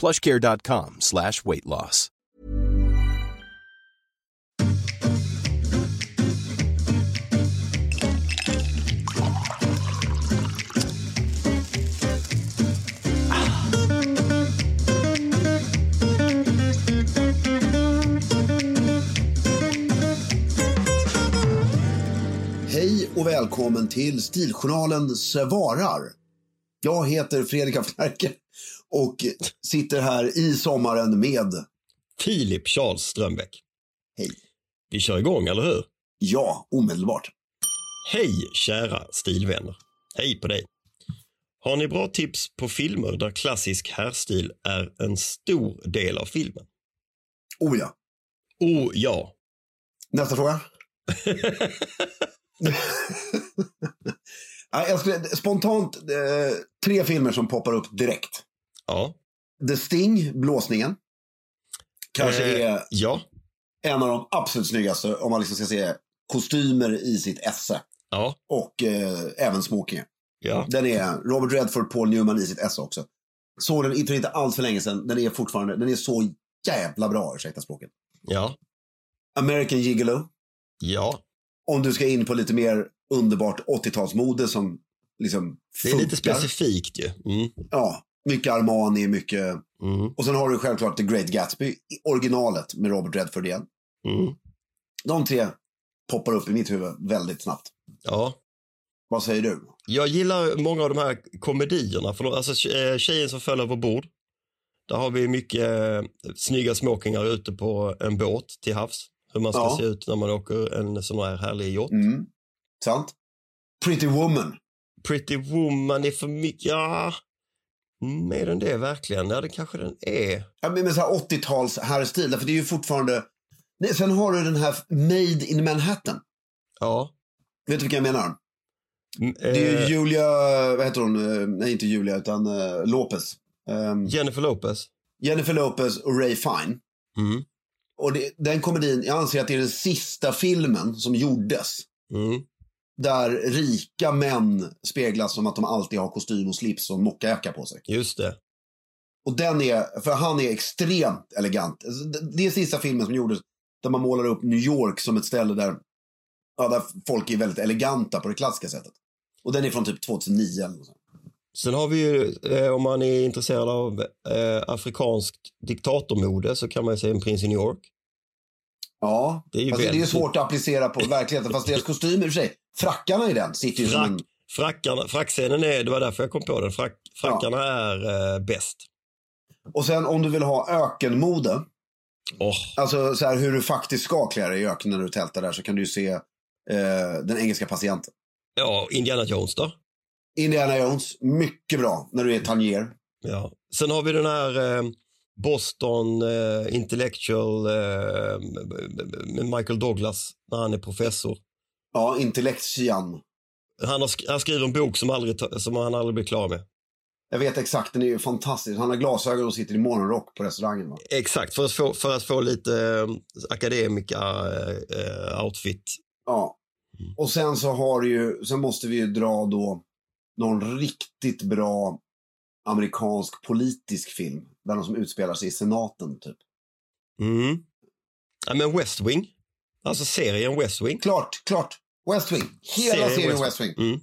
plushcare.com slash weight loss. Hej och välkommen till Stiljournalen svarar. Jag heter Fredrik af och sitter här i sommaren med, Filip Charles Strömbäck. hej, Vi kör igång, eller hur? ja, omedelbart. Hej kära stilvänner. Hej på dig. Har ni bra tips på filmer där klassisk herrstil är en stor del av filmen? Oh ja. Oh ja. Nästa fråga. Jag skulle, spontant, eh, tre filmer som poppar upp direkt. Ja. The Sting, blåsningen. Kanske Eh, är Ja. en av de absolut snyggaste om man liksom ska se kostymer i sitt esse. Ja. Och eh, även smokingen. Ja. Den är Robert Redford, Paul Newman i sitt esse också. Såg den inte, inte allt för länge sedan. Den är fortfarande, den är så jävla bra, ursäkta språket. Ja. American Gigolo. Ja. Om du ska in på lite mer underbart 80-talsmode som liksom Det är funkar. lite specifikt ju. Mm. Ja, mycket Armani, mycket... Mm. Och sen har du självklart The Great Gatsby, originalet med Robert Redford igen. Mm. De tre poppar upp i mitt huvud väldigt snabbt. Ja. Vad säger du? Jag gillar många av de här komedierna. För de, alltså, eh, Tjejen som föll över bord. Där har vi mycket eh, snygga smokingar ute på en båt till havs. Hur man ska Ja. se ut när man åker en sån här härlig yacht. Mm. Sant? Pretty Woman. Pretty Woman är för mycket, ja. Är den det verkligen? Ja, det kanske den är. Ja, men så här 80-tals herrstil. För det är ju fortfarande... Nej, sen har du den här Made in Manhattan. Ja. Vet du vilka jag menar? Mm, Det är ju eh, Julia, vad heter hon? Eh, Nej, inte Julia, utan uh, Lopez. Ehm, Jennifer Lopez. Jennifer Lopez och Ray Fine. Mm. Och det, den komedin, jag anser att det är den sista filmen som gjordes. Mm. Där rika män speglas som att de alltid har kostym och slips och mockajacka på sig. Just det. Och den är, för han är extremt elegant. Alltså, det- är sista filmen som gjordes där man målar upp New York som ett ställe där, ja, där folk är väldigt eleganta på det klassiska sättet. Och den är från typ 2009 eller något sånt. Sen har vi ju, eh, om man är intresserad av eh, afrikanskt diktatormode så kan man ju se en prins i New York. Ja, Det är ju fast det är väldigt- svårt att applicera på verkligheten. Fast deras kostymer i och för sig, frackarna i den sitter ju som Frack, en... frackarna, frackscenen är, det var därför jag kom på den, Frack, frackarna är eh, bäst. Och sen om du vill ha ökenmode Åh, Alltså så här, hur du faktiskt ska klä dig i öknen när du tältar där så kan du ju se eh, Den engelska patienten. ja, Indiana Jones då? Indiana Jones, mycket bra när du är Tangier. Ja. Sen har vi den här eh, Boston eh, Intellectual eh, med Michael Douglas när han är professor. Ja, intellektian. Han, har han skriver en bok som, aldrig, som han aldrig blir klar med. Jag vet exakt, den är ju fantastisk. Han har glasögon och sitter i morgonrock på restaurangen. Va? Exakt, för att få, för att få lite eh, akademika-outfit. Ja. Och sen så har du ju, sen måste vi ju dra då någon riktigt bra amerikansk politisk film. Där de som utspelar sig i senaten typ. mm. ja, men West Wing, alltså serien West Wing. Klart, klart. West Wing. Hela Serien West West Wing. Mm.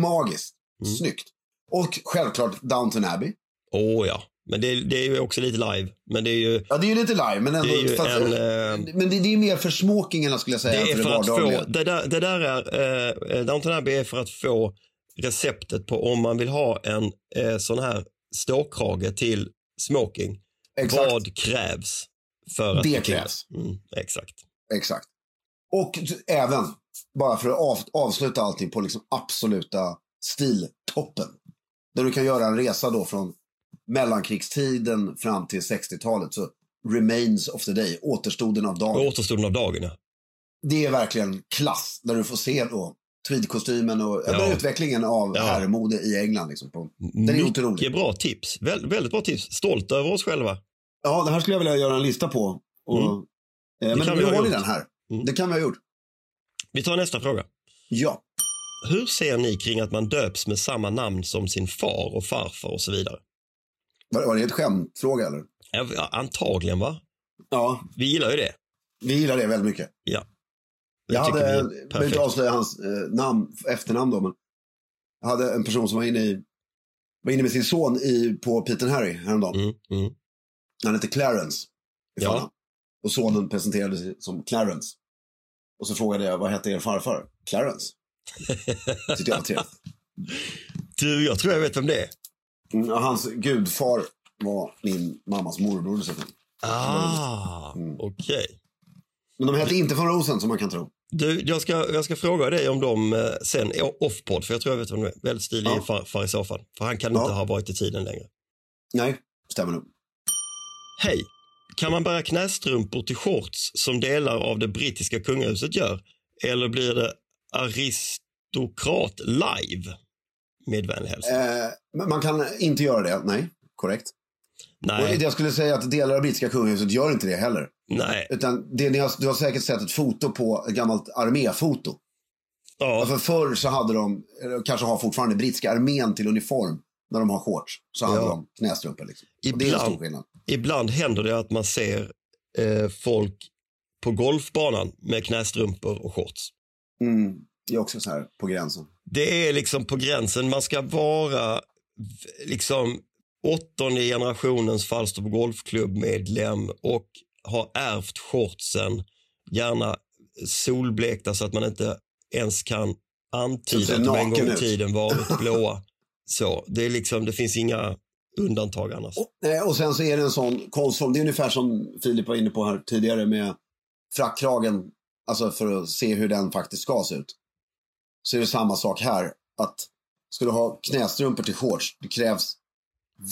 Magiskt. Mm. Snyggt. Och självklart Downton Abbey. Åh ja, men det, det är ju också lite live. Men det är ju, Ja, det är ju lite live, men ändå. det fast, en... Eh, Men det, det är mer för smokingarna skulle jag säga. Det är för för att få, det där, det där är, eh, Downton Abbey är för att få receptet på om man vill ha en eh, sån här ståkrage till smoking. Exakt. Vad krävs för att Det krävs. Mm, exakt. Exakt. Och även, bara för att av, avsluta allting på liksom absoluta stiltoppen. Där du kan göra en resa då från mellankrigstiden fram till 60-talet. Så Remains of the Day, återstoden av dagen. Återstoden av dagen, ja. Det är verkligen klass. Där du får se då tweedkostymen och ja. Utvecklingen av Ja. herrmode i England. Liksom, på. Den är otrolig. Mycket bra tips. Väl, väldigt bra tips. Stolt över oss själva. Ja, det här skulle jag vilja göra en lista på. Och, Mm. eh, men nu ha har ni den här. Mm. Det kan vi ha gjort. Vi tar nästa fråga. Ja. Hur ser ni kring att man döps med samma namn som sin far och farfar och så vidare? Var, var det ett skämtfråga eller? Ja, antagligen, va? Ja, Vi gillar ju det. vi gillar det väldigt mycket. Ja. Jag tycker hade, jag inte avslöja hans eh, namn, efternamn då, men jag hade en person som var inne, i, var inne med sin son i, på Pete and Harry häromdagen. Mm, mm. Han heter Clarence. Ja. Och sonen presenterade sig som Clarence. Och så frågade jag, vad hette er farfar? Clarence. Tyckte jag var trevligt. Du, jag tror jag vet vem det är. Mm, hans gudfar var min mammas morbror dessutom. Ah, Mm. okej. Men de hette inte von Rosen som man kan tro. Du, jag ska, jag ska fråga dig om dem eh, sen i off-podd, för jag tror jag vet vem det är. Väldigt stilig Ja. farfar i så fall. För han kan Ja. inte ha varit i tiden längre. Nej, stämmer nog. Hej! Kan man bära knästrumpor till shorts som delar av det brittiska kungahuset gör? Eller blir det aristokrat live? Med vänlig hälsning. Eh, man kan inte göra det, nej. Korrekt. Och nej, jag skulle säga att delar av brittiska kungahuset gör inte det heller. nej. Utan det, ni har, du har säkert sett ett foto på ett gammalt arméfoto. Ja, För förr så hade de, kanske har fortfarande, brittiska armén till uniform när de har shorts. Så hade Ja. de knästrumpor. Liksom. Och det är en Ibland. stor skillnad. Ibland händer det att man ser eh, folk på golfbanan med knästrumpor och shorts. Mm. Det är också så här på gränsen. Det är liksom på gränsen. Man ska vara liksom åttonde generationens Falsterbo Golfklubb-medlem och ha ärvt shortsen, gärna solblekta så att man inte ens kan antyda att de en gång i tiden varit blåa. Så, det, är liksom, det finns inga undantag annars. Och, eh, och sen så är det en sån konstform. Det är ungefär som Filip var inne på här tidigare med frackkragen. Alltså för att se hur den faktiskt ska se ut. Så är det samma sak här. Att ska du ha knästrumpor till shorts, det krävs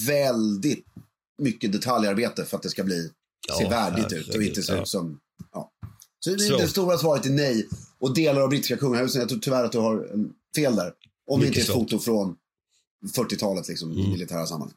väldigt mycket detaljarbete för att det ska bli, se Ja, värdigt ut och inte se ja. ut som... Ja. Så, det, Så. det stora svaret är nej. Och delar av brittiska kungahusen, jag tror tyvärr att du har fel där. Om det inte är ett foto från 40-talet liksom, i Mm. militära sammanhang.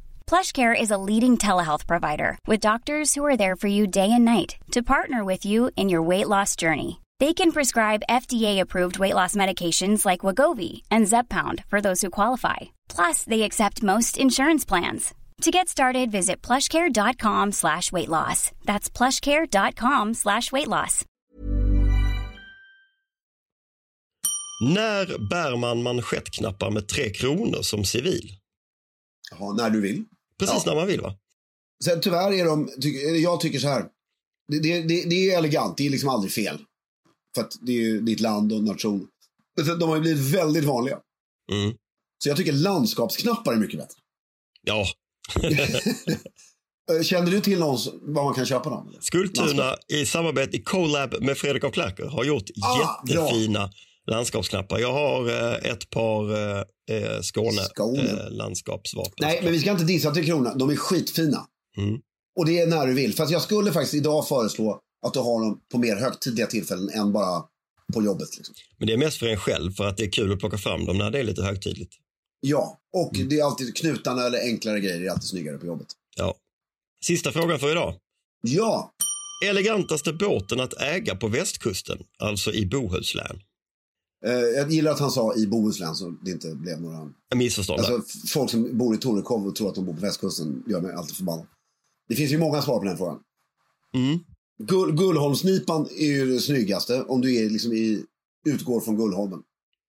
PlushCare is a leading telehealth provider with doctors who are there for you day and night to partner with you in your weight loss journey. They can prescribe FDA-approved weight loss medications like Wagovi and Zepbound for those who qualify. Plus, they accept most insurance plans. To get started, visit plushcare.com slash weight loss. That's plushcare.com slash weight loss. När bär man manschettknappar med tre kronor som civil? Jaha, när du vill. Precis Ja. när man vill va? Sen tyvärr är de, ty, jag tycker så här. Det, det, det, det är elegant, det är liksom aldrig fel. För att det är ju ditt land och nation. De har ju blivit väldigt vanliga. Mm. Så jag tycker landskapsknappar är mycket bättre. Ja, Eh, Känner du till någon var man kan köpa dem? Skultuna i samarbete i collab med Fredrik af Klerker har gjort Ah, jättefina landskapsknappar. Jag har eh, ett par eh, eh, Skåne, Skåne. Eh, landskapsvapen. Nej, men vi ska inte dissa till krona. De är skitfina. Mm. Och det är när du vill. För att jag skulle faktiskt idag föreslå att du har dem på mer högtidliga tillfällen än bara på jobbet. Liksom. Men det är mest för en själv för att det är kul att plocka fram dem när det är lite högtidligt. Ja, och Mm. det är alltid knutarna eller enklare grejer är alltid snyggare på jobbet. Ja. Sista frågan för idag. Ja, Elegantaste båten att äga på västkusten, alltså i Bohuslän? Eh, jag gillar att han sa i Bohuslän så det inte blev några... Missförstånd. Alltså folk som bor i Torekov och tror att de bor på västkusten gör mig alltid förbannad. Det finns ju många svar på den frågan. Mm. Gull, Gullholmsnipan är ju det snyggaste om du är liksom i, utgår från Gullholmen.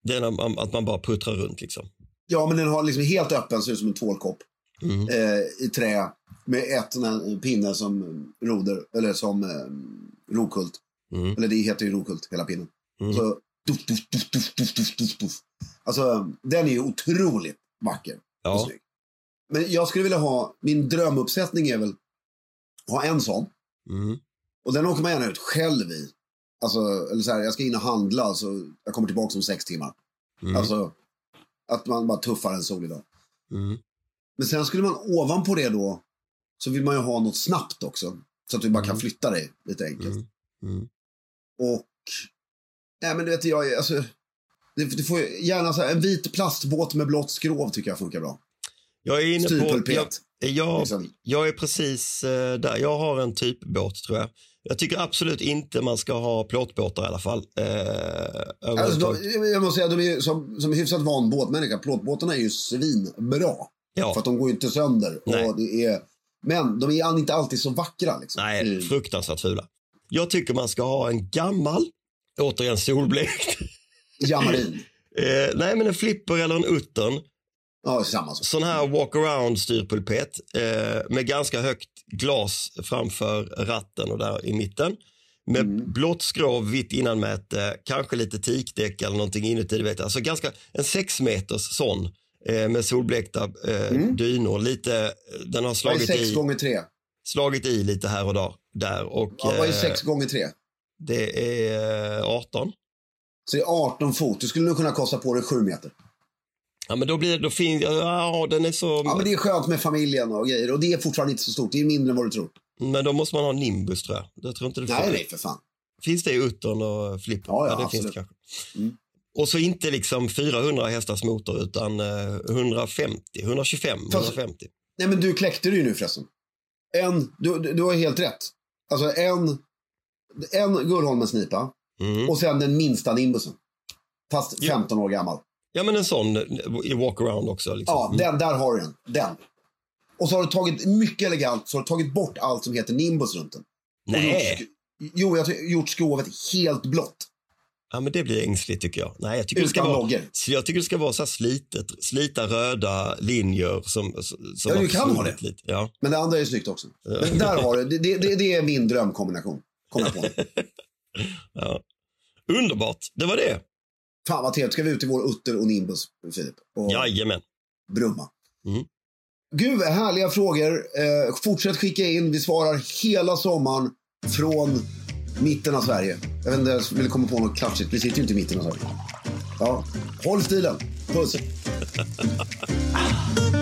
Det är att man bara puttrar runt liksom. Ja, men den har liksom helt öppen, ser ut som en tvålkopp. Mm. Eh, I trä med ett pinne som roder, eller som eh, rokult. Mm. Eller det heter ju rokult, hela pinnen. Mm. Så duff, duff, duff, duff, duff, duff, duff, duff. Alltså, den är ju otroligt vacker Ja. Men jag skulle vilja ha, min drömuppsättning är väl ha en sån. Mm. Och den åker man gärna ut själv i. Alltså, eller så här, jag ska in och handla så jag kommer tillbaka om sex timmar. Mm. Alltså, att man bara tuffar en solig dag. Mm. Men sen skulle man ovanpå det då, så vill man ju ha något snabbt också. Så att du bara kan flytta dig lite enkelt. Mm. Mm. Och, nej men du vet jag, alltså, det, det får gärna så här, en vit plastbåt med blått skrov tycker jag funkar bra. Jag är inne på... Jag, jag, Liksom. jag är precis eh, där. Jag har en typbåt tror jag. Jag tycker absolut inte man ska ha plåtbåtar i alla fall. Eh, Alltså, de, jag måste säga, de är som, som hyfsat van båtmänniska, plåtbåtarna är ju svinbra. ja. För att de går ju inte sönder. Nej. Och det är, men de är inte alltid så vackra. Liksom. Nej, Mm. fruktansvärt fula. Jag tycker man ska ha en gammal, återigen solblekt. Jamarin. eh, nej, men en flipper eller en uttern. Ja, samma sak. Sån här walk-around styrpulpet eh, med ganska högt glas framför ratten och där i mitten. Med Mm. blått skrov, vitt innanmäte, kanske lite teakdäck eller någonting inuti. du Vet. Alltså ganska, en sex meters sån eh, med solblekta eh, dynor. Lite, eh, den har slagit sex i, gånger tre? slagit i lite här och där. där och, Ja, vad är eh, sex gånger tre? Det är eh, 18. Så det är 18 fot. Du skulle nog kunna kosta på dig 7 meter. Ja, men då blir det, då fin, ja, den är så, Ja, men, men det är skönt med familjen och grejer. Och det är fortfarande inte så stort. Det är mindre än vad du tror. då måste man ha Nimbus tror jag. Det tror inte får. Nej, nej, för fan. Finns det i uttern och flipper? Ja, ja, det finns det kanske. Mm. Och så inte liksom 400 hästars motor utan eh, 150, 125, Fast- 150. Nej, men du kläckte det ju nu förresten. En, du, du du har helt rätt. Alltså en, en Gullholmens-nipa Mm. och sen den minsta nimbusen. Fast Jo. 15 år gammal. Ja, men en sån i walkaround också. Liksom. Ja, Mm. den, där har du den. Den. Och så har du tagit, mycket elegant, så har du tagit bort allt som heter nimbus runt den. Nej, Gjort, jo, jag har gjort skrovet helt blått. ja, men det blir ängsligt tycker jag. Nej, jag tycker, det ska, Utan vara, jag tycker det ska vara så slitet, slita röda linjer som, som Ja, du kan ha det. Lite. Ja. Men det andra är snyggt också. Men där har du, det, det, det är min drömkombination. Kommer jag på. Ja. Underbart, det var det. Fan vad trevligt. Ska vi ut i vår utter och nimbus, Filip? Och Jajamän. brumma. Mm. Gud, härliga frågor. Eh, fortsätt skicka in. Vi svarar hela sommaren från mitten av Sverige. Jag vet inte, jag ville komma på något klatschigt. Vi sitter ju inte i mitten av Sverige. Ja, håll stilen. Puss.